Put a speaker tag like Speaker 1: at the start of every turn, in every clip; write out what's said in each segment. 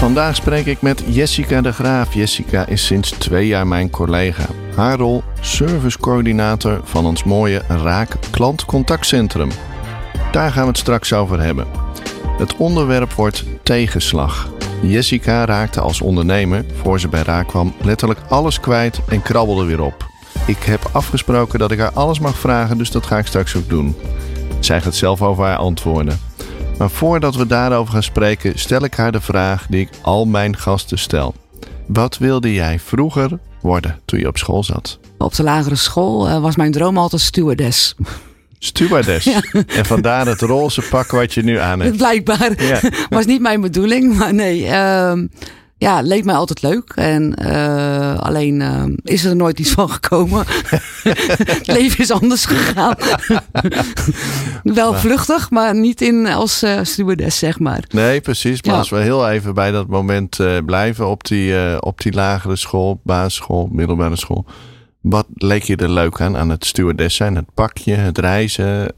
Speaker 1: Vandaag spreek ik met Jessica de Graaf. Jessica is sinds twee jaar mijn collega. Haar rol servicecoördinator van ons mooie Raak Klantcontactcentrum. Daar gaan we het straks over hebben. Het onderwerp wordt tegenslag. Jessica raakte als ondernemer, voor ze bij Raak kwam, letterlijk alles kwijt en krabbelde weer op. Ik heb afgesproken dat ik haar alles mag vragen, dus dat ga ik straks ook doen. Zij gaat zelf over haar antwoorden. Maar voordat we daarover gaan spreken, stel ik haar de vraag die ik al mijn gasten stel. Wat wilde jij vroeger worden toen je op school zat?
Speaker 2: Op de lagere school uh, was mijn droom altijd stewardess.
Speaker 1: Stewardess. Ja. En vandaar het roze pak wat je nu aan hebt.
Speaker 2: Blijkbaar. Ja. Was niet mijn bedoeling, maar nee. Uh, ja, leek mij altijd leuk. En uh, alleen uh, is er nooit iets van gekomen. het leven is anders gegaan. Wel vluchtig, maar niet in als uh, stewardess, zeg maar.
Speaker 1: Nee, precies. Maar ja. als we heel even bij dat moment blijven op die, op die lagere school, basisschool, middelbare school. Wat leek je er leuk aan, aan het stewardess zijn? Het pakje, het reizen?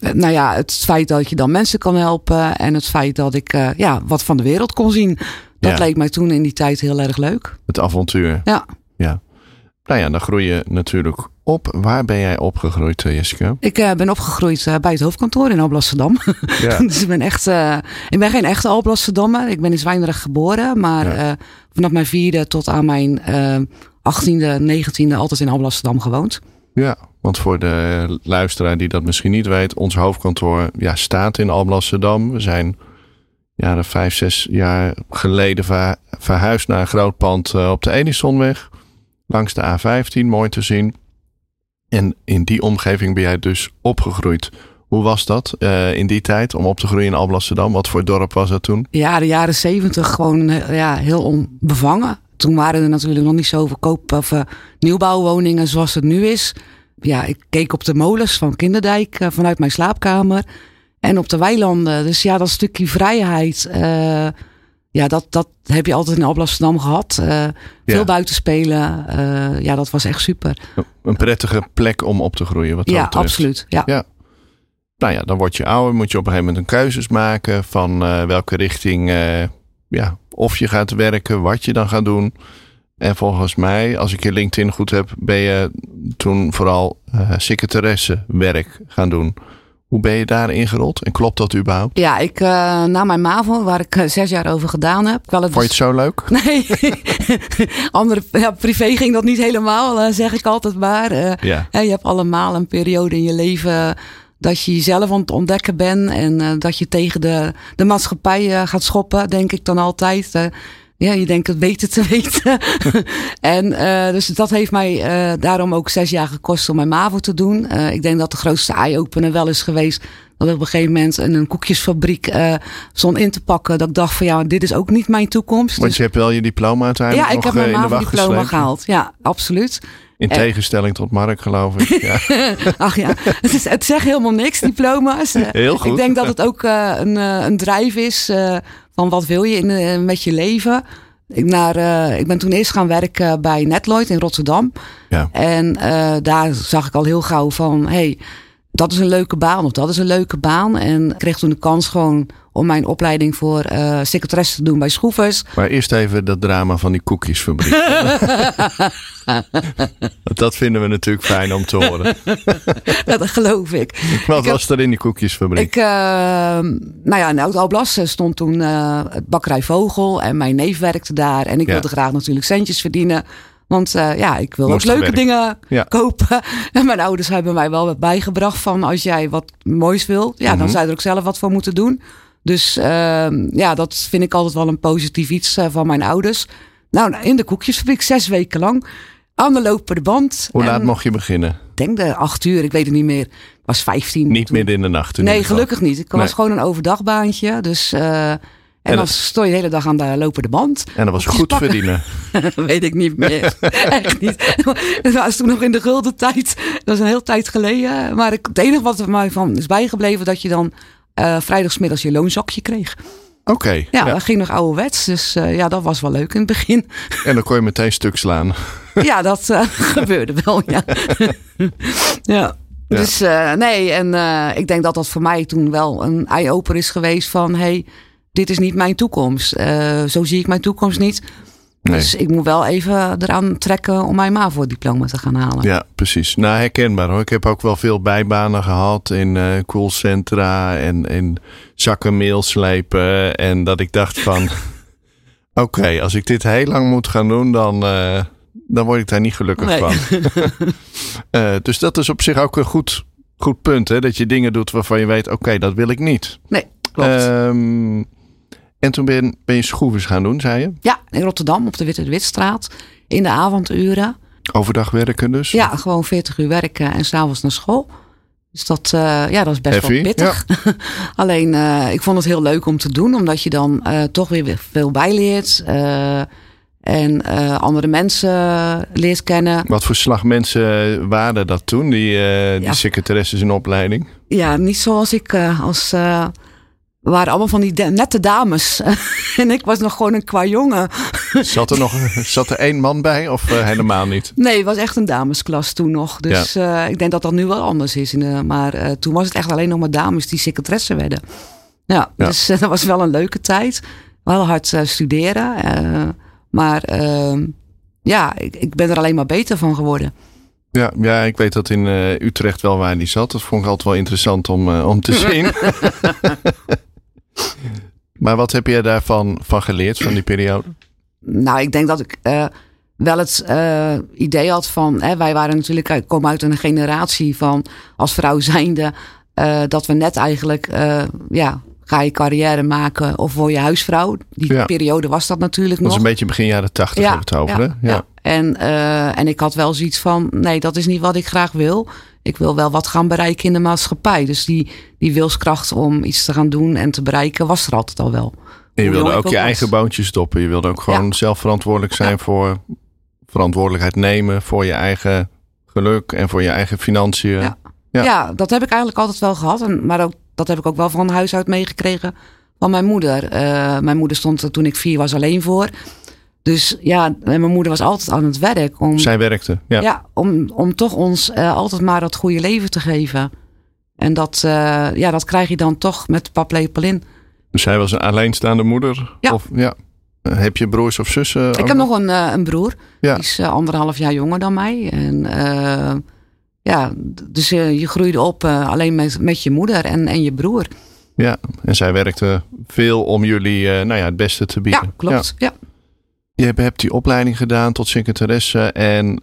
Speaker 2: Nou ja, het feit dat je dan mensen kan helpen. En het feit dat ik ja, wat van de wereld kon zien. Dat ja. leek mij toen in die tijd heel erg leuk.
Speaker 1: Het avontuur.
Speaker 2: Ja.
Speaker 1: Ja. Nou ja, dan groei je natuurlijk op. Waar ben jij opgegroeid, Jessica?
Speaker 2: Ik uh, ben opgegroeid uh, bij het hoofdkantoor in Alblasserdam. Ja. dus ik ben echt, uh, ik ben geen echte Alblasserdammer. Ik ben in Zwijndrecht geboren, maar ja. vanaf mijn vierde tot aan mijn achttiende, negentiende altijd in Alblasserdam gewoond.
Speaker 1: Ja, want voor de luisteraar die dat misschien niet weet, ons hoofdkantoor ja, staat in Alblasserdam. We zijn jaren vijf, zes jaar geleden ver, verhuisd naar een groot pand uh, op de Edisonweg. Langs de A15, mooi te zien. En in die omgeving ben jij dus opgegroeid. Hoe was dat uh, in die tijd om op te groeien in Alblasserdam? Wat voor dorp was dat toen?
Speaker 2: Ja, de jaren zeventig gewoon ja, heel onbevangen. Toen waren er natuurlijk nog niet zoveel koop- of uh, nieuwbouwwoningen zoals het nu is. Ja, ik keek op de molens van Kinderdijk vanuit mijn slaapkamer. En op de weilanden. Dus ja, dat stukje vrijheid. Uh, ja, dat, dat heb je altijd in Alblasserdam gehad. Uh, veel ja. buiten spelen. Uh, ja, dat was echt super.
Speaker 1: Een prettige plek om op te groeien. Wat
Speaker 2: ja, absoluut. Ja.
Speaker 1: ja. Nou ja, dan word je ouder. Moet je op een gegeven moment een keuzes maken van welke richting. ja, of je gaat werken, wat je dan gaat doen. En volgens mij, als ik je LinkedIn goed heb, ben je toen vooral secretaresse werk gaan doen. Hoe ben je daar ingerold en klopt dat überhaupt?
Speaker 2: Ja, ik uh, na mijn MAVO, waar ik uh, zes jaar over gedaan heb.
Speaker 1: Wel het Vond je het zo leuk?
Speaker 2: Nee, andere ja, privé ging dat niet helemaal, uh, zeg ik altijd maar.
Speaker 1: ja.
Speaker 2: je hebt allemaal een periode in je leven dat je jezelf aan het ontdekken bent en dat je tegen de, de maatschappij gaat schoppen, denk ik dan altijd. Ja, je denkt het beter te weten. en uh, dus dat heeft mij uh, daarom ook zes jaar gekost om mijn MAVO te doen. Uh, ik denk dat de grootste eye-opener wel is geweest. Dat ik op een gegeven moment in een koekjesfabriek stond in te pakken. Dat ik dacht van ja, dit is ook niet mijn toekomst.
Speaker 1: Want dus... je hebt wel je diploma uiteindelijk
Speaker 2: Ja, ik heb mijn MAVO-diploma gehaald. Ja, absoluut.
Speaker 1: In tegenstelling tot Mark, geloof ik. Ja.
Speaker 2: Ach ja, het, is, het zegt helemaal niks, diploma's.
Speaker 1: Heel goed.
Speaker 2: Ik denk dat het ook een, een drijf is van wat wil je in, met je leven. Ik, naar, uh, ik ben toen eerst gaan werken bij Netloid in Rotterdam.
Speaker 1: Ja.
Speaker 2: En uh, daar zag ik al heel gauw van, hey, dat is een leuke baan of dat is een leuke baan. En kreeg toen de kans gewoon om mijn opleiding voor uh, secretaresse te doen bij Schroevers.
Speaker 1: Maar eerst even dat drama van die koekjesfabriek. dat vinden we natuurlijk fijn om te horen.
Speaker 2: dat geloof ik.
Speaker 1: Wat ik was heb, er in die koekjesfabriek?
Speaker 2: Ik, uh, nou ja, in Oud-Alblas stond toen uh, het bakkerij Vogel en mijn neef werkte daar. En ik ja. wilde graag natuurlijk centjes verdienen. Want uh, ja, ik wil Moest ook leuke dingen
Speaker 1: ja.
Speaker 2: kopen. En mijn ouders hebben mij wel bijgebracht van als jij wat moois wil, ja, mm -hmm. dan zou je er ook zelf wat voor moeten doen. Dus uh, ja, dat vind ik altijd wel een positief iets uh, van mijn ouders. Nou, in de koekjesfabriek zes weken lang. Aan de lopende band.
Speaker 1: Hoe laat mocht je beginnen?
Speaker 2: Ik denk de acht uur, ik weet het niet meer. Ik was vijftien.
Speaker 1: Niet toen. midden in de nacht?
Speaker 2: Nee, gelukkig niet. Ik nee. was gewoon een overdagbaantje. Dus uh, En,
Speaker 1: En
Speaker 2: dan stond je de hele dag aan de lopende band.
Speaker 1: En dat was goed
Speaker 2: pakken.
Speaker 1: verdienen.
Speaker 2: Weet ik niet meer. Echt niet. Dat was toen nog in de gulden tijd. Dat is een heel tijd geleden. Maar het enige wat er mij van is bijgebleven... dat je dan eh vrijdagsmiddags je loonzakje kreeg.
Speaker 1: Oké.
Speaker 2: Ja,
Speaker 1: ja.
Speaker 2: dat ging nog ouderwets. Dus eh, ja, dat was wel leuk in het begin.
Speaker 1: En dan kon je meteen stuk slaan.
Speaker 2: ja, dat eh, gebeurde wel, ja. ja. Dus eh, nee, en ik denk dat dat voor mij toen wel een eye-opener is geweest van... hey, dit is niet mijn toekomst. Eh, zo zie ik mijn toekomst niet.
Speaker 1: Nee.
Speaker 2: Dus ik moet wel even eraan trekken om mijn MAVO-diploma te gaan halen.
Speaker 1: Ja, precies. Nou, herkenbaar hoor. Ik heb ook wel veel bijbanen gehad in eh callcentra en in zakken slepen. En dat ik dacht van, oké, als ik dit heel lang moet gaan doen, dan, eh, dan word ik daar niet gelukkig
Speaker 2: Nee.
Speaker 1: van. Dus dat is op zich ook een goed, goed punt, hè? dat je dingen doet waarvan je weet, oké, dat wil ik niet.
Speaker 2: Nee, klopt.
Speaker 1: Ehm, en toen ben, ben je schroeven gaan doen, zei je?
Speaker 2: ja, in Rotterdam op de Witte de Witstraat. In de avonduren.
Speaker 1: Overdag werken dus?
Speaker 2: Ja, gewoon 40 uur werken en s'avonds naar school. Dus dat, eh, ja, dat is best
Speaker 1: Heavy,
Speaker 2: wel pittig. Alleen, eh, ik vond het heel leuk om te doen, omdat je dan eh, toch weer veel bijleert. en andere mensen leert kennen.
Speaker 1: Wat voor slag mensen waren dat toen, die, die
Speaker 2: Ja.
Speaker 1: secretaresses in opleiding?
Speaker 2: Ja, niet zoals ik als. Waren allemaal van die nette dames. en ik was nog gewoon een qua jongen.
Speaker 1: Zat er nog zat er één man bij of eh, helemaal niet?
Speaker 2: Nee, het was echt een damesklas toen nog. Dus eh, ik denk dat dat nu wel anders is. In de, maar eh, toen was het echt alleen nog maar dames die secretaresse werden. Ja,
Speaker 1: Ja.
Speaker 2: dus dat was wel een leuke tijd. Wel hard studeren. maar ehm, ja, ik, ik ben er alleen maar beter van geworden.
Speaker 1: Ja, ja ik weet dat in Utrecht wel waar die zat. Dat vond ik altijd wel interessant om, om te zien. Maar wat heb je daarvan van geleerd, van die periode?
Speaker 2: Nou, ik denk dat ik eh, wel het eh, idee had van... Hè, wij waren natuurlijk uit, komen uit een generatie van als vrouw zijnde... eh, dat we net eigenlijk, eh, ja, ga je carrière maken of word je huisvrouw. Die
Speaker 1: Ja.
Speaker 2: periode was dat natuurlijk
Speaker 1: Dat was
Speaker 2: nog.
Speaker 1: een beetje begin jaren tachtig we het over,
Speaker 2: ja, ja. En, eh, en ik had wel zoiets van, nee, dat is niet wat ik graag wil. Ik wil wel wat gaan bereiken in de maatschappij. Dus die, die wilskracht om iets te gaan doen en te bereiken was er altijd al wel.
Speaker 1: En je wilde ook je eigen
Speaker 2: was.
Speaker 1: boontje stoppen. Je wilde ook gewoon
Speaker 2: Ja.
Speaker 1: zelf verantwoordelijk zijn voor verantwoordelijkheid nemen voor je eigen geluk en voor je eigen financiën.
Speaker 2: Ja.
Speaker 1: Ja.
Speaker 2: Ja. dat heb ik eigenlijk altijd wel gehad. En, maar ook, dat heb ik ook wel van huis uit meegekregen van mijn moeder. Eh, mijn moeder stond er toen ik vier was alleen voor. Dus ja, en mijn moeder was altijd aan het werk. Om,
Speaker 1: Zij werkte. Ja.
Speaker 2: ja. om, om toch ons eh, altijd maar dat goede leven te geven. En dat, eh, ja, dat krijg je dan toch met de paplepel in.
Speaker 1: Dus zij was een alleenstaande moeder.
Speaker 2: Ja.
Speaker 1: Of, ja. Heb je broers of zussen?
Speaker 2: Ik heb nog een, een broer.
Speaker 1: Ja.
Speaker 2: Die is anderhalf jaar jonger dan mij. En ja, dus eh, je groeide op eh, alleen met, met je moeder en, en je broer.
Speaker 1: Ja, en zij werkte veel om jullie eh, nou ja, het beste te bieden.
Speaker 2: Ja, klopt. Ja.
Speaker 1: Je hebt, hebt die opleiding gedaan tot secretaresse. En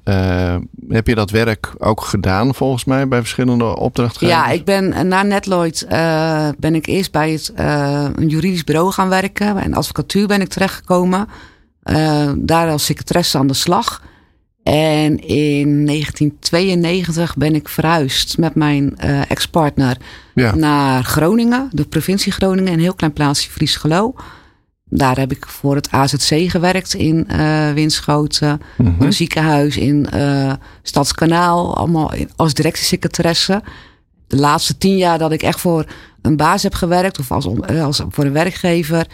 Speaker 1: heb je dat werk ook gedaan volgens mij bij verschillende opdrachtgevers?
Speaker 2: Ja, ik ben na Netloid ben ik eerst bij het, een juridisch bureau gaan werken. Een advocatuur ben ik terechtgekomen. Daar als secretaresse aan de slag. En in 1992 ben ik verhuisd met mijn eh, ex-partner
Speaker 1: Ja.
Speaker 2: naar Groningen, de provincie Groningen, een heel klein plaatsje Friesgelo. Daar heb ik voor het AZC gewerkt in eh Winschoten,
Speaker 1: Mhm.
Speaker 2: een ziekenhuis in eh, Stadskanaal, allemaal als directiesecretaresse. De laatste tien jaar dat ik echt voor een baas heb gewerkt, of als, als voor een werkgever,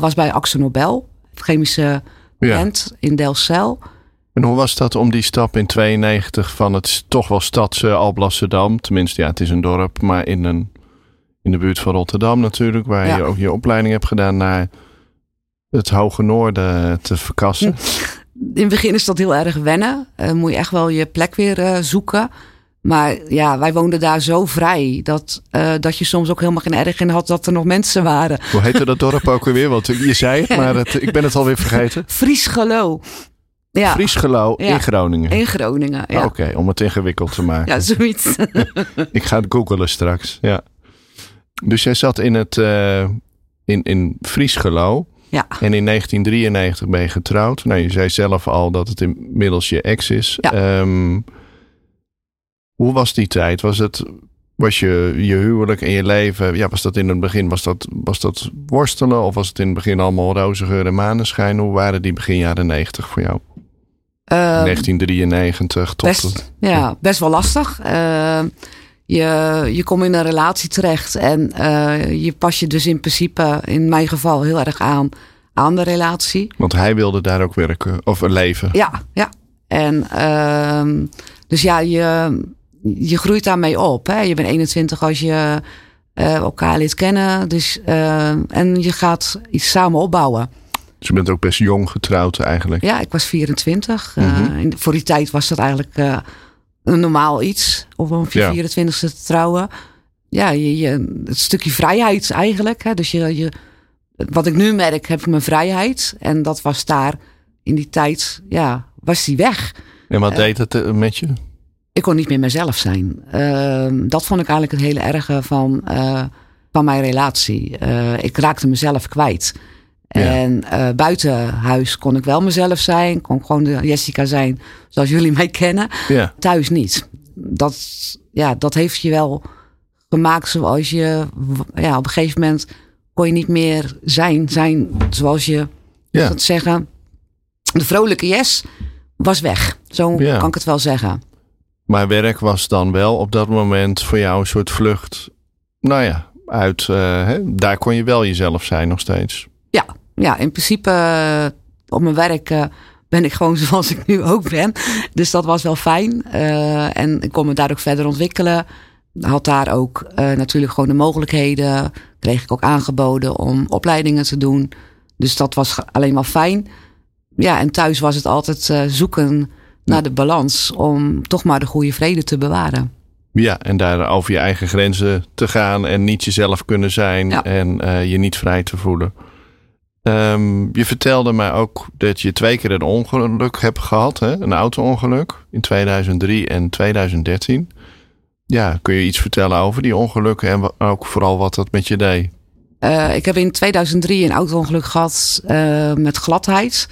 Speaker 2: was bij Axo Nobel, chemische
Speaker 1: Ja.
Speaker 2: plant in Delfzijl.
Speaker 1: En hoe was dat om die stap in 92 van het toch wel stadse Alblasserdam, tenminste ja, het is een dorp, maar in, een, in de buurt van Rotterdam natuurlijk, waar
Speaker 2: Ja.
Speaker 1: je ook je opleiding hebt gedaan naar het Hoge Noorden te verkassen.
Speaker 2: in het begin is dat heel erg wennen. Eh, moet je echt wel je plek weer eh, zoeken. Maar ja, wij woonden daar zo vrij dat, eh, dat je soms ook helemaal geen erg in had dat er nog mensen waren.
Speaker 1: Hoe heette dat dorp ook alweer? Want je zei het, maar het, ik ben het alweer vergeten.
Speaker 2: Friesgelo. Ja,
Speaker 1: in Groningen.
Speaker 2: in Groningen. Ja,
Speaker 1: Oké, om het ingewikkeld te maken.
Speaker 2: ja zoiets.
Speaker 1: Ik ga het googelen straks. Ja. Dus jij zat in het eh, in, in Friesgelo.
Speaker 2: ja.
Speaker 1: En in 1993 ben je getrouwd. Nou, je zei zelf al dat het inmiddels je ex is.
Speaker 2: Ja.
Speaker 1: Ehm, hoe was die tijd? Was het Was je, je huwelijk en je leven, ja, was dat in het begin, was dat, was dat worstelen of was het in het begin allemaal roze geur en maneschijn? Hoe waren die begin jaren 90 voor jou?
Speaker 2: Ehm,
Speaker 1: 1993 tot
Speaker 2: best,
Speaker 1: het-
Speaker 2: ja, best wel lastig. Ehm, je, je komt in een relatie terecht en eh, je pas je dus in principe, in mijn geval, heel erg aan aan de relatie.
Speaker 1: Want hij wilde daar ook werken of leven.
Speaker 2: Ja, ja. En ehm, dus ja, je, je groeit daarmee op. Hè? Je bent 21 als je eh, elkaar leert kennen. Dus, en je gaat iets samen opbouwen.
Speaker 1: Dus je bent ook best jong getrouwd eigenlijk.
Speaker 2: Ja, ik was 24. Eh,
Speaker 1: Mhm.
Speaker 2: voor die tijd was dat eigenlijk eh, een normaal iets. Om op je
Speaker 1: Ja.
Speaker 2: 24ste te trouwen. Ja, je, je, het stukje vrijheid eigenlijk. Hè? Dus je, je, wat ik nu merk, heb ik mijn vrijheid. En dat was daar in die tijd, ja, was die weg.
Speaker 1: En wat deed het eh, met je?
Speaker 2: ik kon niet meer mezelf zijn. Ehm, dat vond ik eigenlijk het hele erge van, eh, van mijn relatie. Eh, ik raakte mezelf kwijt.
Speaker 1: Ja.
Speaker 2: En eh, buiten huis kon ik wel mezelf zijn. Kon gewoon de Jessica zijn zoals jullie mij kennen.
Speaker 1: Ja,
Speaker 2: Thuis niet. Dat, ja, dat heeft je wel gemaakt zoals je... Ja, op een gegeven moment kon je niet meer zijn. Zijn zoals je,
Speaker 1: ja.
Speaker 2: dat zeggen... De vrolijke Yes was weg. Zo
Speaker 1: Ja.
Speaker 2: kan ik het wel zeggen.
Speaker 1: Maar werk was dan wel op dat moment voor jou een soort vlucht. Nou ja, uit. eh, hè, daar kon je wel jezelf zijn nog steeds.
Speaker 2: Ja, ja in principe eh, op mijn werk eh, ben ik gewoon zoals ik nu ook ben. Dus dat was wel fijn. Eh, en ik kon me daar ook verder ontwikkelen. Had daar ook natuurlijk gewoon de mogelijkheden. Kreeg ik ook aangeboden om opleidingen te doen. Dus dat was alleen maar fijn. Ja, en thuis was het altijd zoeken naar de balans. Om toch maar de goede vrede te bewaren.
Speaker 1: Ja, en daar over je eigen grenzen te gaan en niet jezelf kunnen zijn
Speaker 2: Ja.
Speaker 1: en je niet vrij te voelen. Ehm, je vertelde mij ook dat je twee keer een ongeluk hebt gehad, hè? een auto-ongeluk in 2003 en 2013. Ja, kun je iets vertellen over die ongelukken en ook vooral wat dat met je deed?
Speaker 2: Eh, ik heb in 2003 een auto-ongeluk gehad eh, met gladheid.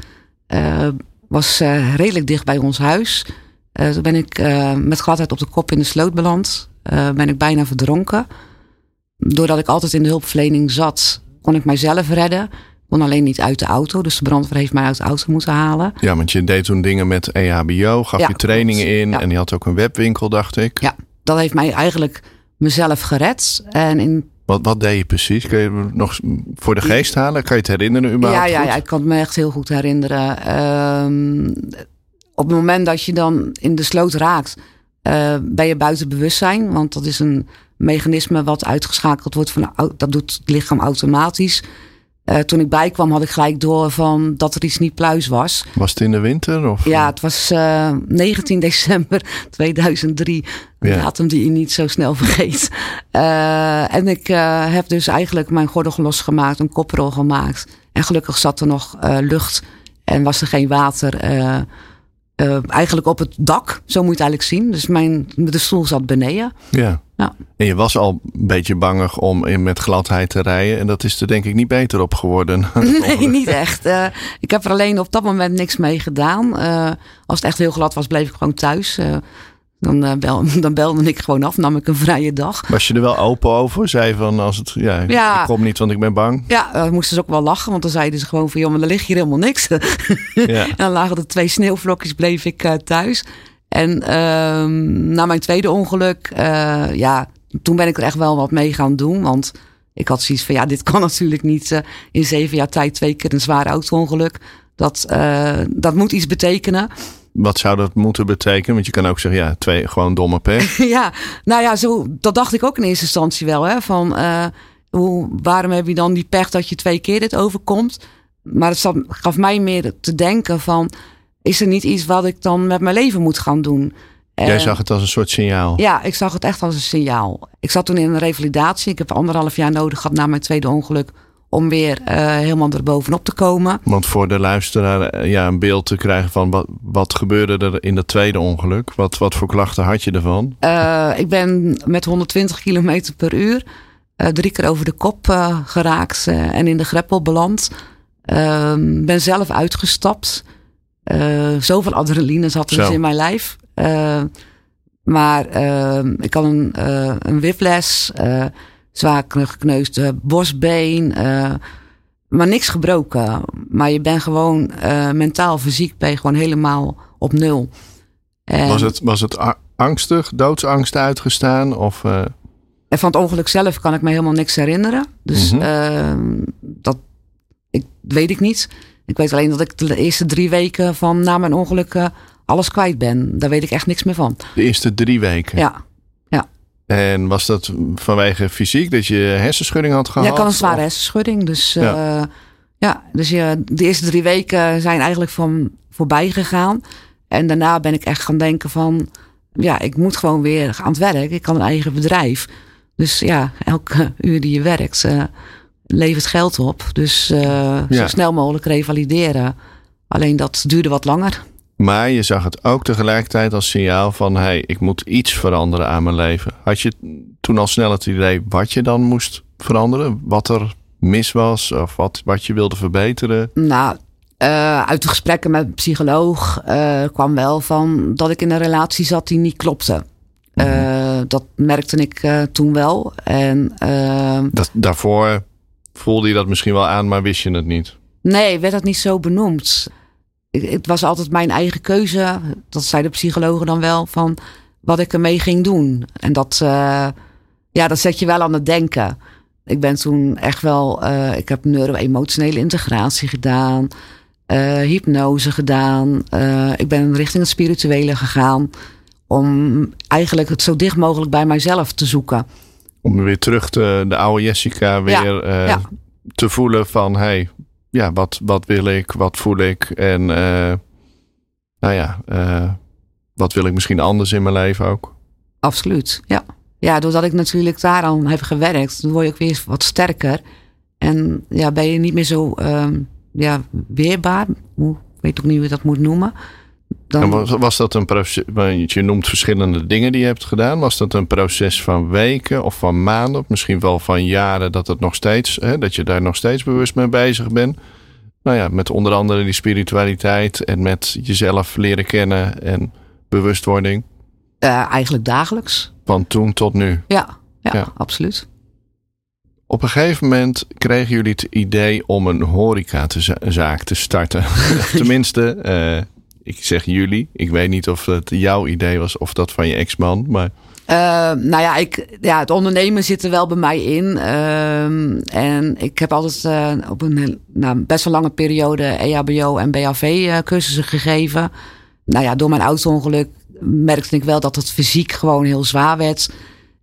Speaker 2: Eh, was redelijk dicht bij ons huis. Toen ben ik met gladheid op de kop in de sloot beland. Ben ik bijna verdronken. Doordat ik altijd in de hulpverlening zat, kon ik mijzelf redden. Kon alleen niet uit de auto. Dus de brandweer heeft mij uit de auto moeten halen.
Speaker 1: Ja, want je deed toen dingen met EHBO, gaf
Speaker 2: Ja,
Speaker 1: je trainingen
Speaker 2: klopt.
Speaker 1: in
Speaker 2: Ja.
Speaker 1: en je had ook een webwinkel, dacht ik.
Speaker 2: Ja, dat heeft mij eigenlijk mezelf gered. En in
Speaker 1: Wat, wat deed je precies? Kun je nog voor de geest halen? Kan je het herinneren überhaupt
Speaker 2: Ja, ja, ja, ik kan het me echt heel goed herinneren. Ehm, op het moment dat je dan in de sloot raakt, eh, ben je buiten bewustzijn. Want dat is een mechanisme wat uitgeschakeld wordt. Van, dat doet het lichaam automatisch. Eh, toen ik bijkwam had ik gelijk door van dat er iets niet pluis was.
Speaker 1: Was het in de winter? Of?
Speaker 2: Ja, het was eh, 19 december 2003. Een
Speaker 1: Ja.
Speaker 2: datum die je niet zo snel vergeet. Eh, en ik eh, heb dus eigenlijk mijn gordel losgemaakt, een koprol gemaakt. En gelukkig zat er nog eh, lucht en was er geen water. Eh, eigenlijk op het dak, zo moet je het eigenlijk zien. Dus mijn, de stoel zat beneden.
Speaker 1: Ja.
Speaker 2: Ja.
Speaker 1: En je was al een beetje bangig om in, met gladheid te rijden. En dat is er denk ik niet beter op geworden.
Speaker 2: Nee, niet echt. Eh, ik heb er alleen op dat moment niks mee gedaan. Eh, als het echt heel glad was, bleef ik gewoon thuis. Eh, dan, eh, bel, dan belde ik gewoon af, nam ik een vrije dag.
Speaker 1: Was je er wel open over? Zei van als het. Ja,
Speaker 2: Ja.
Speaker 1: ik kom niet, want ik ben bang.
Speaker 2: Ja, uh, moesten ze ook wel lachen, want dan zeiden ze gewoon van... joh, maar er ligt hier helemaal niks.
Speaker 1: Ja.
Speaker 2: en dan lagen er twee sneeuwvlokjes, bleef ik eh, thuis. En ehm, na mijn tweede ongeluk, eh, ja, toen ben ik er echt wel wat mee gaan doen. Want ik had zoiets van, ja, dit kan natuurlijk niet eh, in zeven jaar tijd twee keer een zwaar auto-ongeluk. Dat, eh, dat moet iets betekenen.
Speaker 1: Wat zou dat moeten betekenen? Want je kan ook zeggen, ja, twee gewoon domme pech.
Speaker 2: ja, nou ja, zo, dat dacht ik ook in eerste instantie wel. Hè, van, eh, hoe, waarom heb je dan die pech dat je twee keer dit overkomt? Maar het gaf mij meer te denken van... is er niet iets wat ik dan met mijn leven moet gaan doen?
Speaker 1: Jij zag het als een soort signaal.
Speaker 2: Ja, ik zag het echt als een signaal. Ik zat toen in een revalidatie. Ik heb anderhalf jaar nodig gehad na mijn tweede ongeluk... om weer eh, helemaal erbovenop te komen.
Speaker 1: Want voor de luisteraar eh, ja, een beeld te krijgen van wat, wat gebeurde er in dat tweede ongeluk? Wat, wat voor klachten had je ervan?
Speaker 2: Eh, ik ben met 120 km per uur drie keer over de kop geraakt en in de greppel beland. Ehm, ben zelf uitgestapt. Zoveel adrenaline zat er dus in mijn lijf. Maar ehm, ik had een, uh, een whiplash, uh, zwaar gekneusde borstbeen, uh, maar niks gebroken. Maar je bent gewoon mentaal, fysiek, ben je gewoon helemaal op nul.
Speaker 1: En was, het, was het angstig, doodsangst uitgestaan? Of,
Speaker 2: En van het ongeluk zelf kan ik me helemaal niks herinneren. Dus mm -hmm. dat ik, weet ik niet. Ik weet alleen dat ik de eerste drie weken van na mijn ongeluk alles kwijt ben. Daar weet ik echt niks meer van.
Speaker 1: De eerste drie weken?
Speaker 2: Ja. Ja.
Speaker 1: En was dat vanwege fysiek, dat je hersenschudding had gehad?
Speaker 2: Ja, ik had een zware hersenschudding. Dus ja, uh, ja dus je, de eerste drie weken zijn eigenlijk van voorbij gegaan. En daarna ben ik echt gaan denken van... Ja, ik moet gewoon weer aan het werk. Ik kan een eigen bedrijf. Dus ja, elke uur die je werkt... Uh, levert geld op. Dus uh, ja. zo snel mogelijk revalideren. Alleen dat duurde wat langer.
Speaker 1: Maar je zag het ook tegelijkertijd als signaal van: hé, hey, ik moet iets veranderen aan mijn leven. Had je toen al snel het idee wat je dan moest veranderen? Wat er mis was of wat, wat je wilde verbeteren?
Speaker 2: Nou, uh, uit de gesprekken met een psycholoog uh, kwam wel van dat ik in een relatie zat die niet klopte. Uh, dat merkte ik toen wel. En,
Speaker 1: dat, daarvoor voelde je dat misschien wel aan, maar wist je het niet?
Speaker 2: Nee, werd dat niet zo benoemd het was altijd mijn eigen keuze. Dat zei de psychologen dan wel van wat ik ermee ging doen. En dat, uh, ja, dat zet je wel aan het denken. Ik ben toen echt wel, uh, ik heb neuro-emotionele integratie gedaan, uh, hypnose gedaan. ik ben richting het spirituele gegaan om eigenlijk het zo dicht mogelijk bij mijzelf te zoeken.
Speaker 1: Om weer terug te, de oude Jessica weer ja, te voelen van hey, ja, wat, wat wil ik, wat voel ik en uh, nou ja, uh, wat wil ik misschien anders in mijn leven ook.
Speaker 2: Absoluut, ja. Ja, doordat ik natuurlijk daar aan heb gewerkt, word je ook weer wat sterker. En ja, ben je niet meer zo um, ja, weerbaar. Ik weet ook niet hoe je dat moet noemen.
Speaker 1: Dan... En was, was dat een proces, je noemt verschillende dingen die je hebt gedaan. Was dat een proces van weken of van maanden, of misschien wel van jaren, dat het nog steeds, hè, dat je daar nog steeds bewust mee bezig bent? Nou ja, met onder andere die spiritualiteit en met jezelf leren kennen en bewustwording.
Speaker 2: Uh, eigenlijk dagelijks.
Speaker 1: Van toen tot nu.
Speaker 2: Ja, ja, ja, absoluut.
Speaker 1: Op een gegeven moment kregen jullie het idee om een horecazaak te starten. Tenminste, uh, ik zeg jullie. Ik weet niet of het jouw idee was of dat van je ex-man, maar...
Speaker 2: Uh, nou ja, ik, ja, het ondernemen zit er wel bij mij in. Uh, en ik heb altijd uh, op een nou, best wel lange periode EHBO en BHV-cursussen gegeven. Nou ja, door mijn auto-ongeluk merkte ik wel dat het fysiek gewoon heel zwaar werd.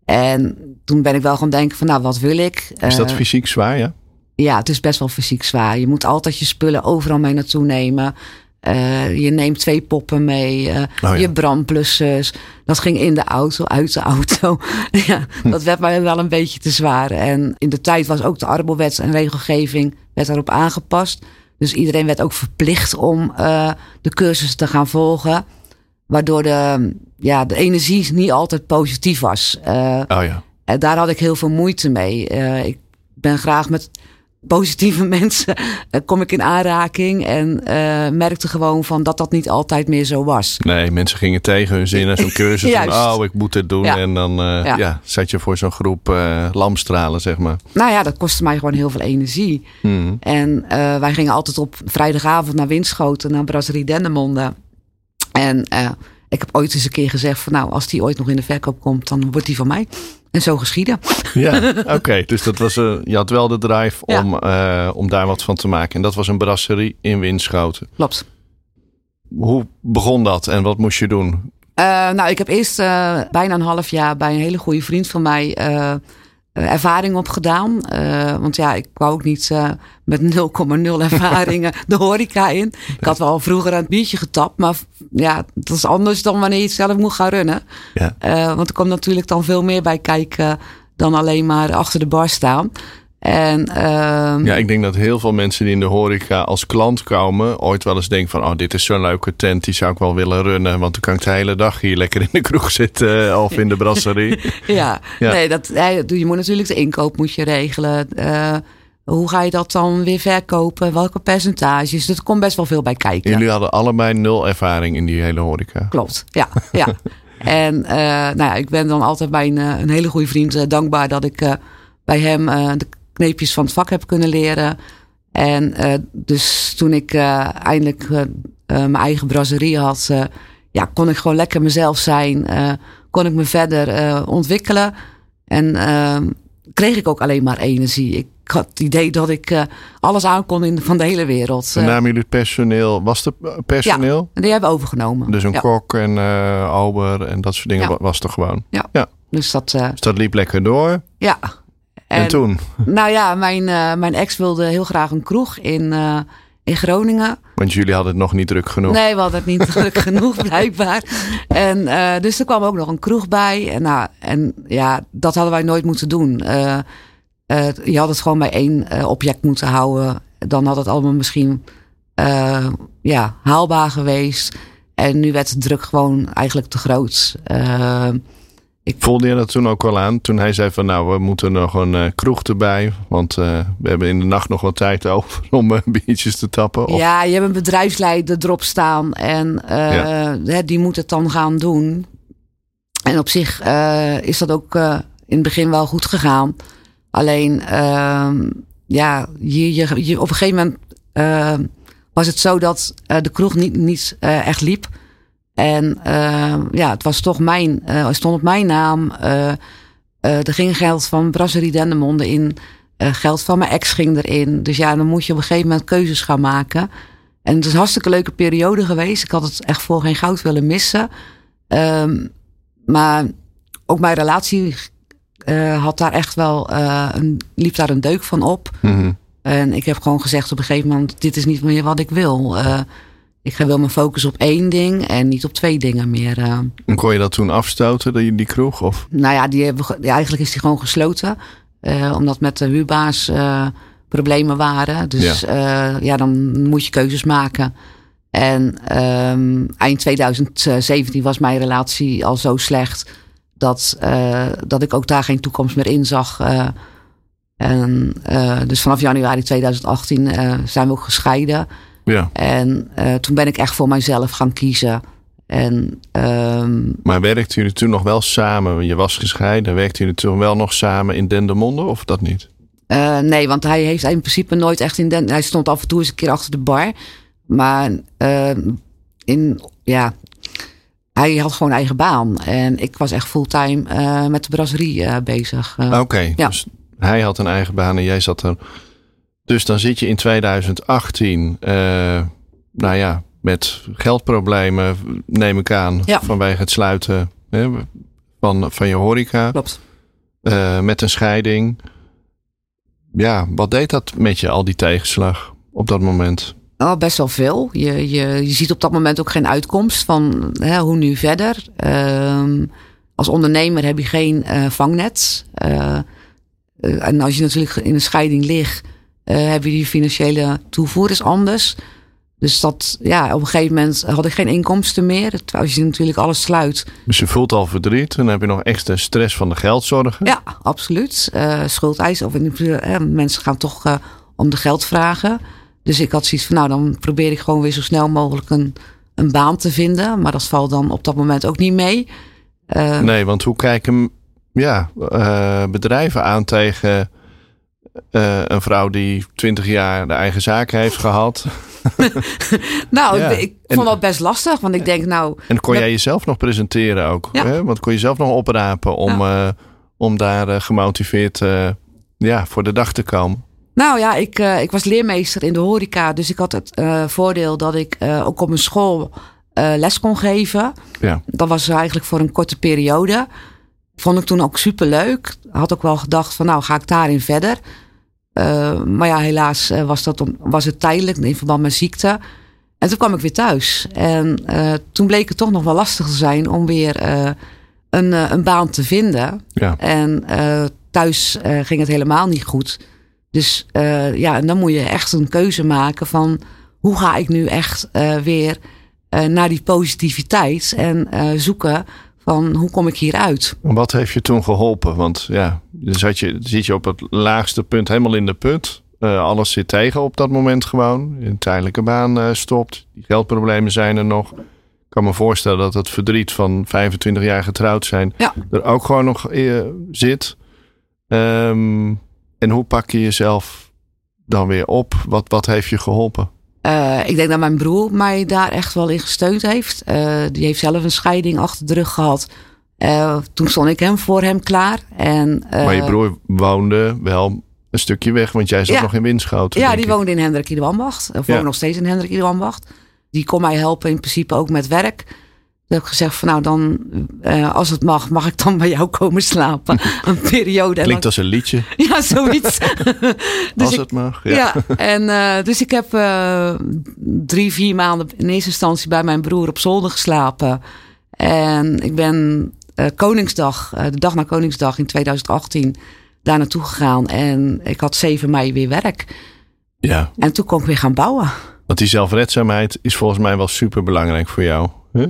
Speaker 2: En toen ben ik wel gaan denken van, nou, wat wil ik?
Speaker 1: Is dat fysiek zwaar, ja?
Speaker 2: Ja, het is best wel fysiek zwaar. Je moet altijd je spullen overal mee naartoe nemen. Uh, je neemt twee poppen mee. Uh, oh, Je brandblussers. Dat ging in de auto, uit de auto. ja. Dat werd mij wel een beetje te zwaar. En in de tijd was ook de arbowet en regelgeving werd daarop aangepast. Dus iedereen werd ook verplicht om uh, de cursus te gaan volgen. Waardoor de, ja, de energie niet altijd positief was.
Speaker 1: oh ja.
Speaker 2: En daar had ik heel veel moeite mee. ik ben graag met positieve mensen uh, kom ik in aanraking. En uh, merkte gewoon van dat dat niet altijd meer zo was.
Speaker 1: Nee, mensen gingen tegen hun zin en zo'n cursus. van, oh, ik moet dit doen. Ja. En dan uh, ja. ja. zat je voor zo'n groep lamstralen, zeg maar.
Speaker 2: Nou ja, dat kostte mij gewoon heel veel energie. Hmm. En wij gingen altijd op vrijdagavond naar Winschoten, naar Brasserie Dendermonde. En ik heb ooit eens een keer gezegd van nou, als die ooit nog in de verkoop komt, dan wordt die van mij. En zo geschieden.
Speaker 1: Ja, oké. Dus dat was, uh, je had wel de drive om, uh, om daar wat van te maken. En dat was een brasserie in Winschoten.
Speaker 2: Klopt.
Speaker 1: Hoe begon dat en wat moest je doen?
Speaker 2: Uh, nou, ik heb eerst bijna een half jaar bij een hele goede vriend van mij ervaring opgedaan. Uh, want ja, ik wou ook niet uh, met 0,0 ervaringen de horeca in. Ik had wel vroeger aan het biertje getapt, maar ja, dat is anders dan wanneer je het zelf moet gaan runnen. Ja. want er komt natuurlijk dan veel meer bij kijken dan alleen maar achter de bar staan. En, uh,
Speaker 1: ja, ik denk dat heel veel mensen die in de horeca als klant komen, ooit wel eens denken van, oh, dit is zo'n leuke tent, die zou ik wel willen runnen, want dan kan ik de hele dag hier lekker in de kroeg zitten eh, of in de brasserie.
Speaker 2: ja. ja, nee, dat, je moet natuurlijk de inkoop moet je regelen. Uh, hoe ga je dat dan weer verkopen? Welke percentages? Er komt best wel veel bij kijken.
Speaker 1: Jullie hadden allebei nul ervaring in die hele horeca.
Speaker 2: Klopt, ja. ja. En nou ja, ik ben dan altijd mijn een hele goede vriend dankbaar dat ik bij hem de kneepjes van het vak heb kunnen leren. En dus toen ik eindelijk mijn eigen brasserie had, ja, kon ik gewoon lekker mezelf zijn. kon ik me verder ontwikkelen. En ehm, kreeg ik ook alleen maar energie. Ik had het idee dat ik alles aankon in, van de hele wereld.
Speaker 1: En namen jullie het personeel? Was het personeel?
Speaker 2: Ja, die hebben overgenomen.
Speaker 1: Dus een kok en uh, Alber en dat soort dingen was er gewoon?
Speaker 2: Ja. ja. Dus, dat,
Speaker 1: dus dat liep lekker door?
Speaker 2: Ja.
Speaker 1: En, en toen?
Speaker 2: Nou ja, mijn, mijn ex wilde heel graag een kroeg in in Groningen.
Speaker 1: Want jullie hadden het nog niet druk genoeg.
Speaker 2: Nee, we hadden het niet druk genoeg, blijkbaar. En uh, dus er kwam ook nog een kroeg bij. En, nou, en ja, dat hadden wij nooit moeten doen. Je had het gewoon bij één object moeten houden. Dan had het allemaal misschien ja, haalbaar geweest. En nu werd de druk gewoon eigenlijk te groot.
Speaker 1: Ik... Voelde je dat toen ook al aan? Toen hij zei van nou, we moeten nog een uh, kroeg erbij. Want uh, we hebben in de nacht nog wat tijd over om uh, biertjes te tappen.
Speaker 2: Of... Ja, je hebt een bedrijfsleider erop staan. En ja. die moet het dan gaan doen. En op zich is dat ook in het begin wel goed gegaan. Alleen, ehm, ja, je, je, je, op een gegeven moment was het zo dat de kroeg niet, niet echt liep. En uh, ja, het was toch mijn, uh, stond op mijn naam. Uh, er ging geld van Brasserie Dendermonde in. geld van mijn ex ging erin. Dus ja, dan moet je op een gegeven moment keuzes gaan maken. En het is een hartstikke leuke periode geweest. Ik had het echt voor geen goud willen missen. Um, maar ook mijn relatie had daar echt wel, een, liep daar een deuk van op. Mm -hmm. En ik heb gewoon gezegd op een gegeven moment: dit is niet meer wat ik wil. Ik ga wel mijn focus op één ding en niet op twee dingen meer. Uh.
Speaker 1: En kon je dat toen afstoten, die, die kroeg? Of?
Speaker 2: Nou ja, die hebben, ja, eigenlijk is die gewoon gesloten. Uh, omdat met de huurbaas uh, problemen waren. Dus ja. ja. dan moet je keuzes maken. En um, eind 2017 was mijn relatie al zo slecht dat, dat ik ook daar geen toekomst meer in zag. en, dus vanaf januari 2018 zijn we ook gescheiden.
Speaker 1: Ja.
Speaker 2: En uh, toen ben ik echt voor mijzelf gaan kiezen. En, um,
Speaker 1: maar werkten jullie toen nog wel samen? Je was gescheiden. Werkten jullie toen wel nog samen in Dendermonde of dat niet?
Speaker 2: Uh, nee, want hij heeft in principe nooit echt in Den. Hij stond af en toe eens een keer achter de bar. Maar uh, in, ja, hij had gewoon eigen baan. En ik was echt fulltime uh, met de brasserie bezig.
Speaker 1: Oké, okay, ja. dus hij had een eigen baan en jij zat er dus dan zit je in 2018, uh, nou ja, met geldproblemen, neem ik aan, vanwege het sluiten hè, van, van je horeca.
Speaker 2: Klopt.
Speaker 1: Uh, met een scheiding. Ja, wat deed dat met je, al die tegenslag op dat moment?
Speaker 2: Oh, best wel veel. Je, je, je ziet op dat moment ook geen uitkomst van hè, hoe nu verder. Uh, als ondernemer heb je geen uh, vangnet. En als je natuurlijk in een scheiding ligt, uh, heb je die financiële toevoer anders. Dus dat, ja, op een gegeven moment had ik geen inkomsten meer. Als je natuurlijk alles sluit.
Speaker 1: Dus je voelt al verdriet. Dan heb je nog extra stress van de geldzorgen.
Speaker 2: Ja, absoluut. Uh, schuldeisen. Of uh, mensen gaan toch uh, om de geld vragen. Dus ik had zoiets van, nou, dan probeer ik gewoon weer zo snel mogelijk een, een baan te vinden. Maar dat valt dan op dat moment ook niet mee.
Speaker 1: nee, want hoe kijken ja, bedrijven aan tegen uh, een vrouw die twintig jaar de eigen zaak heeft gehad.
Speaker 2: nou, ik vond dat best lastig, want ik denk nou...
Speaker 1: En kon jij jezelf nog presenteren ook? Ja. Hè? Want kon je zelf nog oprapen om, uh, om daar uh, gemotiveerd ja, voor de dag te komen?
Speaker 2: Nou ja, ik, ik was leermeester in de horeca. Dus ik had het voordeel dat ik ook op mijn school les kon geven.
Speaker 1: Ja.
Speaker 2: Dat was eigenlijk voor een korte periode. Vond ik toen ook super leuk. Had ook wel gedacht van nou ga ik daarin verder. Uh, maar ja, helaas uh, was, dat om, was het tijdelijk in verband met ziekte. En toen kwam ik weer thuis. En uh, toen bleek het toch nog wel lastig te zijn om weer een, een baan te vinden.
Speaker 1: Ja.
Speaker 2: En thuis ging het helemaal niet goed. Dus ja, en dan moet je echt een keuze maken van hoe ga ik nu echt weer naar die positiviteit en zoeken van hoe kom ik hieruit?
Speaker 1: Wat heeft je toen geholpen? Want ja, dan zat je, zit je op het laagste punt helemaal in de put. Uh, alles zit tegen op dat moment gewoon. Een tijdelijke baan uh, stopt. Die geldproblemen zijn er nog. kan me voorstellen dat het verdriet van 25 jaar getrouwd zijn
Speaker 2: Ja.
Speaker 1: er ook gewoon nog eh, zit. Ehm, en hoe pak je jezelf dan weer op? Wat, wat heeft je geholpen?
Speaker 2: Eh, ik denk dat mijn broer mij daar echt wel in gesteund heeft. Eh, die heeft zelf een scheiding achter de rug gehad. Eh, toen stond ik hem voor hem klaar. En,
Speaker 1: maar je broer woonde wel een stukje weg, want jij zat
Speaker 2: Ja.
Speaker 1: nog in Winschoten.
Speaker 2: Ja, die
Speaker 1: ik.
Speaker 2: woonde in Hendrik in de. Of
Speaker 1: Ja.
Speaker 2: nog steeds in Hendrik in de Ambacht. Die kon mij helpen in principe ook met werk. Toen heb ik gezegd van nou dan, eh, als het mag, mag ik dan bij jou komen slapen. een periode. En
Speaker 1: Klinkt als een liedje,
Speaker 2: ja, zoiets. dus
Speaker 1: als
Speaker 2: ik,
Speaker 1: het mag. Ja.
Speaker 2: ja. en eh, dus ik heb eh, drie, vier maanden in eerste instantie bij mijn broer op zolder geslapen. En ik ben Koningsdag, de dag na Koningsdag in 2018, daar naartoe gegaan. En ik had 7 mei weer werk.
Speaker 1: ja,
Speaker 2: En toen kon ik weer gaan bouwen.
Speaker 1: want die zelfredzaamheid is volgens mij wel super belangrijk voor jou. Huh?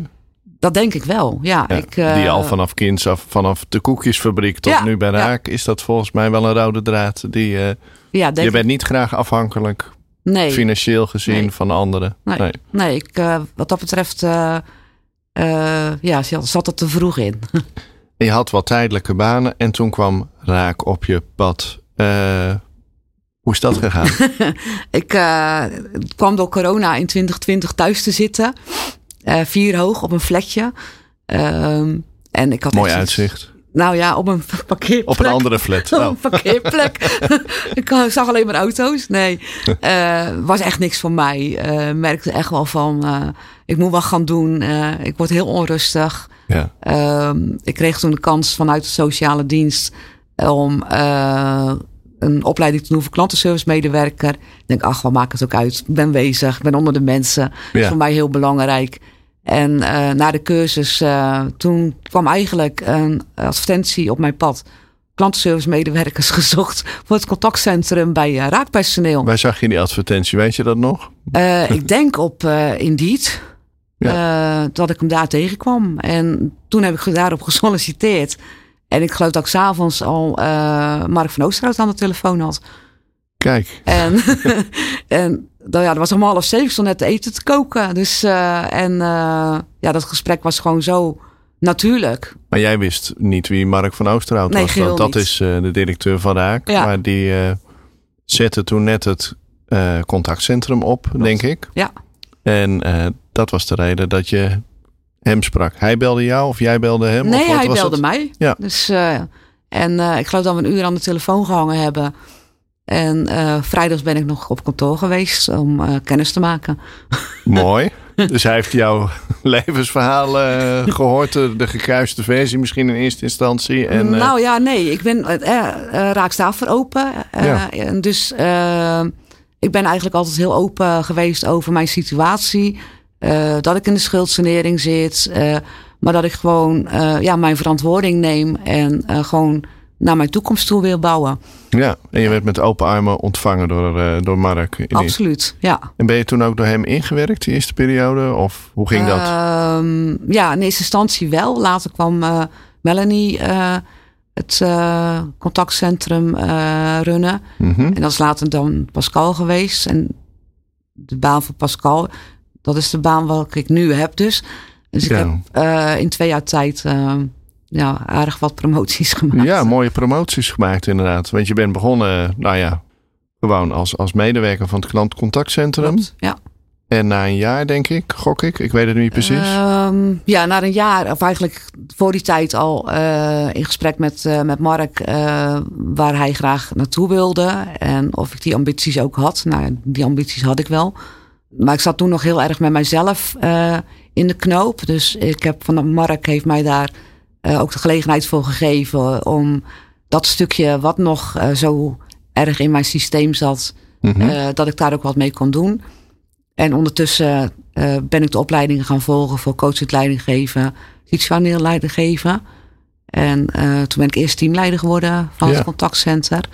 Speaker 2: Dat denk ik wel. Ja,
Speaker 1: Ja,
Speaker 2: ik, eh,
Speaker 1: die al vanaf kinds af, vanaf de koekjesfabriek tot
Speaker 2: Ja,
Speaker 1: nu bij
Speaker 2: ja.
Speaker 1: Raak, is dat volgens mij wel een rode draad. Die, eh,
Speaker 2: ja,
Speaker 1: je bent niet graag afhankelijk,
Speaker 2: nee,
Speaker 1: financieel gezien,
Speaker 2: Nee.
Speaker 1: van anderen.
Speaker 2: Nee.
Speaker 1: Nee.
Speaker 2: nee ik, eh, wat dat betreft ja, zat zat er te vroeg in.
Speaker 1: Je had wat tijdelijke banen en toen kwam Raak op je pad. Hoe is dat gegaan?
Speaker 2: Ik kwam door corona in 2020 thuis te zitten. Eh, vier hoog op een flatje. Ehm, en ik had
Speaker 1: Mooi
Speaker 2: echt
Speaker 1: uitzicht.
Speaker 2: Nou ja, op een parkeerplek.
Speaker 1: Op een andere flat.
Speaker 2: Op een parkeerplek. ik zag alleen maar auto's. Nee, eh, was echt niks voor mij. Eh, merkte echt wel van, eh, ik moet wat gaan doen. Eh, ik word heel onrustig.
Speaker 1: Ja.
Speaker 2: Ehm, ik kreeg toen de kans vanuit de sociale dienst om eh, een opleiding te doen voor klantenservice medewerker. Ik denk, ach, wat maakt het ook uit? Ik ben bezig, ik ben onder de mensen. Dat is voor mij heel belangrijk. En eh, na de cursus, eh, toen kwam eigenlijk een advertentie op mijn pad. Klantenservice medewerkers gezocht voor het contactcentrum bij eh, raakpersoneel.
Speaker 1: Waar zag je die advertentie? Weet je dat nog?
Speaker 2: Ik denk op Indeed. eh, dat ik hem daar tegenkwam. En toen heb ik daarop gesolliciteerd. En ik geloof dat ik s'avonds al Mark van Oosterhout aan de telefoon had.
Speaker 1: Kijk,
Speaker 2: En, en nou ja, dat was om half zeven. Ik stond net eten te koken. Dus, eh, en eh, ja, dat gesprek was gewoon zo natuurlijk.
Speaker 1: maar jij wist niet wie Mark van Oosterhout
Speaker 2: Nee,
Speaker 1: was. Want dat
Speaker 2: niet.
Speaker 1: is eh, de directeur van Raak.
Speaker 2: Ja.
Speaker 1: Maar die zette toen net het contactcentrum op, denk ik.
Speaker 2: Ja.
Speaker 1: En dat was de reden dat je hem sprak. Hij belde jou of jij belde hem?
Speaker 2: Nee,
Speaker 1: of wat
Speaker 2: hij
Speaker 1: was
Speaker 2: belde
Speaker 1: het?
Speaker 2: mij.
Speaker 1: Ja.
Speaker 2: Dus, en ik geloof dat we een uur aan de telefoon gehangen hebben. En eh, vrijdags ben ik nog op kantoor geweest om eh, kennis te maken.
Speaker 1: Mooi. Dus hij heeft jouw levensverhaal eh, gehoord, de, gekruiste versie misschien in eerste instantie. En,
Speaker 2: nou ja, nee, ik ben raak daarvoor open.
Speaker 1: Ja.
Speaker 2: en dus ik ben eigenlijk altijd heel open geweest over mijn situatie. Dat ik in de schuldsanering zit. maar dat ik gewoon ja, mijn verantwoording neem en gewoon naar mijn toekomst toe wil bouwen.
Speaker 1: ja, en je werd met open armen ontvangen door, eh, door Mark. in
Speaker 2: Absoluut, ja.
Speaker 1: En ben je toen ook door hem ingewerkt, die eerste periode? Of hoe ging dat?
Speaker 2: Ehm, ja, in eerste instantie wel. Later kwam eh, Melanie eh, het contactcentrum runnen.
Speaker 1: Mhm.
Speaker 2: En dat is later dan Pascal geweest. En de baan van Pascal, dat is de baan welke ik nu heb dus. Dus ik heb in twee jaar tijd eh, ja, aardig wat promoties gemaakt.
Speaker 1: Ja, mooie promoties gemaakt inderdaad. Want je bent begonnen, nou ja, gewoon als, als medewerker van het klantcontactcentrum.
Speaker 2: Klopt, Ja.
Speaker 1: En na een jaar, denk ik, gok ik, ik weet het niet precies.
Speaker 2: Ehm, ja, na een jaar, of eigenlijk voor die tijd al eh, in gesprek met, eh, met Mark, eh, waar hij graag naartoe wilde. En of ik die ambities ook had. Nou, die ambities had ik wel. Maar ik zat toen nog heel erg met mijzelf in de knoop. Dus ik heb van Mark heeft mij daar eh, ook de gelegenheid voor gegeven om dat stukje wat nog eh, zo erg in mijn systeem zat,
Speaker 1: Mhm.
Speaker 2: eh, dat ik daar ook wat mee kon doen. En ondertussen ben ik de opleidingen gaan volgen voor coachend leidinggeven, situationeel leidinggeven. En toen ben ik eerst teamleider geworden van
Speaker 1: Ja.
Speaker 2: het contactcenter.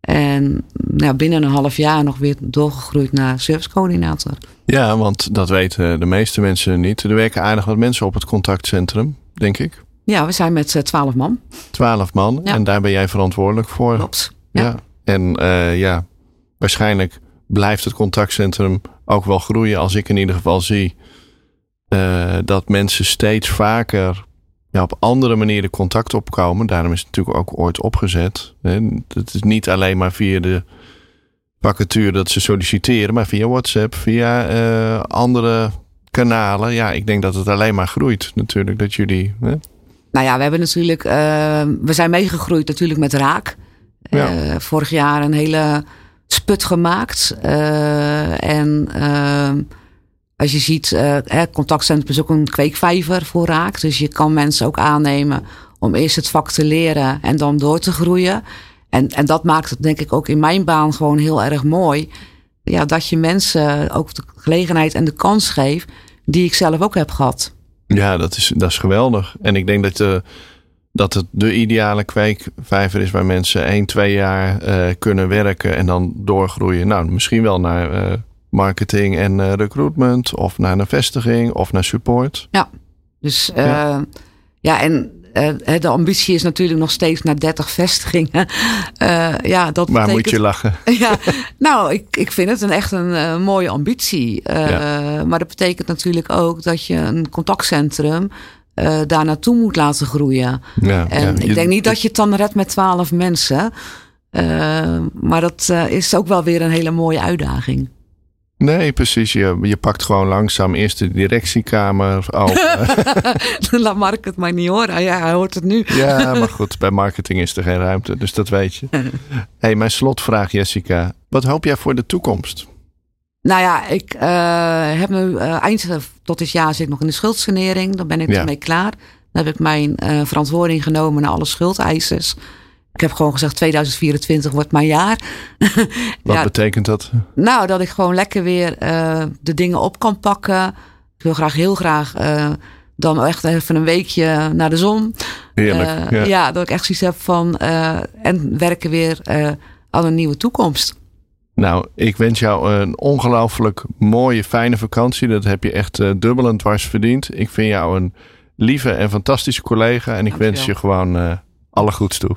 Speaker 2: En ja, binnen een half jaar nog weer doorgegroeid naar servicecoördinator.
Speaker 1: Ja, want dat weten de meeste mensen niet. Er werken aardig wat mensen op het contactcentrum, denk ik.
Speaker 2: Ja, we zijn met eh, twaalf man.
Speaker 1: Twaalf man.
Speaker 2: Ja.
Speaker 1: En daar ben jij verantwoordelijk voor.
Speaker 2: Klopt.
Speaker 1: Ja.
Speaker 2: Ja.
Speaker 1: En eh, ja, waarschijnlijk blijft het contactcentrum ook wel groeien. Als ik in ieder geval zie dat mensen steeds vaker ja, op andere manieren contact opkomen. Daarom is het natuurlijk ook ooit opgezet. Het is niet alleen maar via de vacature dat ze solliciteren, maar via WhatsApp, via uh, andere kanalen. Ja, ik denk dat het alleen maar groeit natuurlijk. Dat jullie. Hè?
Speaker 2: Nou ja, we hebben natuurlijk. Uh, we zijn meegegroeid natuurlijk met Raak. Ja. Uh, vorig jaar een hele sput gemaakt. en als je ziet, contactcentrum is ook een kweekvijver voor Raak. Dus je kan mensen ook aannemen om eerst het vak te leren en dan door te groeien. En, en dat maakt het denk ik ook in mijn baan gewoon heel erg mooi. Ja, dat je mensen ook de gelegenheid en de kans geeft die ik zelf ook heb gehad.
Speaker 1: Ja, dat is, dat is geweldig. En ik denk dat, de, eh, dat het de ideale kweekvijver is waar mensen 1, 2 jaar uh, kunnen werken en dan doorgroeien. Nou, misschien wel naar uh, marketing en recruitment of naar een vestiging of naar support.
Speaker 2: Ja, dus ja, ja en de ambitie is natuurlijk nog steeds naar 30 vestigingen. Uh, ja, dat
Speaker 1: Waar moet je lachen?
Speaker 2: ja, nou, ik, ik vind het een, echt een mooie ambitie. Ja. Maar dat betekent natuurlijk ook dat je een contactcentrum daar naartoe moet laten groeien. Ja, en ja. ik denk niet dat je het dan redt met 12 mensen. maar dat is ook wel weer een hele mooie uitdaging.
Speaker 1: Nee, precies. Je, je pakt gewoon langzaam eerst de directiekamer open.
Speaker 2: Laat Mark het maar niet horen. Ja, hij hoort het nu.
Speaker 1: ja, maar goed, bij marketing is er geen ruimte, dus dat weet je. hey, mijn slotvraag, Jessica. Wat hoop jij voor de toekomst?
Speaker 2: Nou ja, ik uh, heb nu uh, eind tot dit jaar zit nog in de schuldsanering. Dan ben ik ja. ermee klaar. Dan heb ik mijn uh, verantwoording genomen naar alle schuldeisers. Ik heb gewoon gezegd 2024 wordt mijn jaar.
Speaker 1: Wat betekent dat?
Speaker 2: Nou, dat ik gewoon lekker weer uh, de dingen op kan pakken. Ik wil graag heel graag uh, dan echt even een weekje naar de zon.
Speaker 1: Heerlijk. Uh,
Speaker 2: ja. ja. dat ik echt zoiets heb van en werken weer aan een nieuwe toekomst.
Speaker 1: Nou, ik wens jou een ongelooflijk mooie, fijne vakantie. Dat heb je echt dubbel en dwars verdiend. Ik vind jou een lieve en fantastische collega. En ik wens je gewoon alle goeds toe.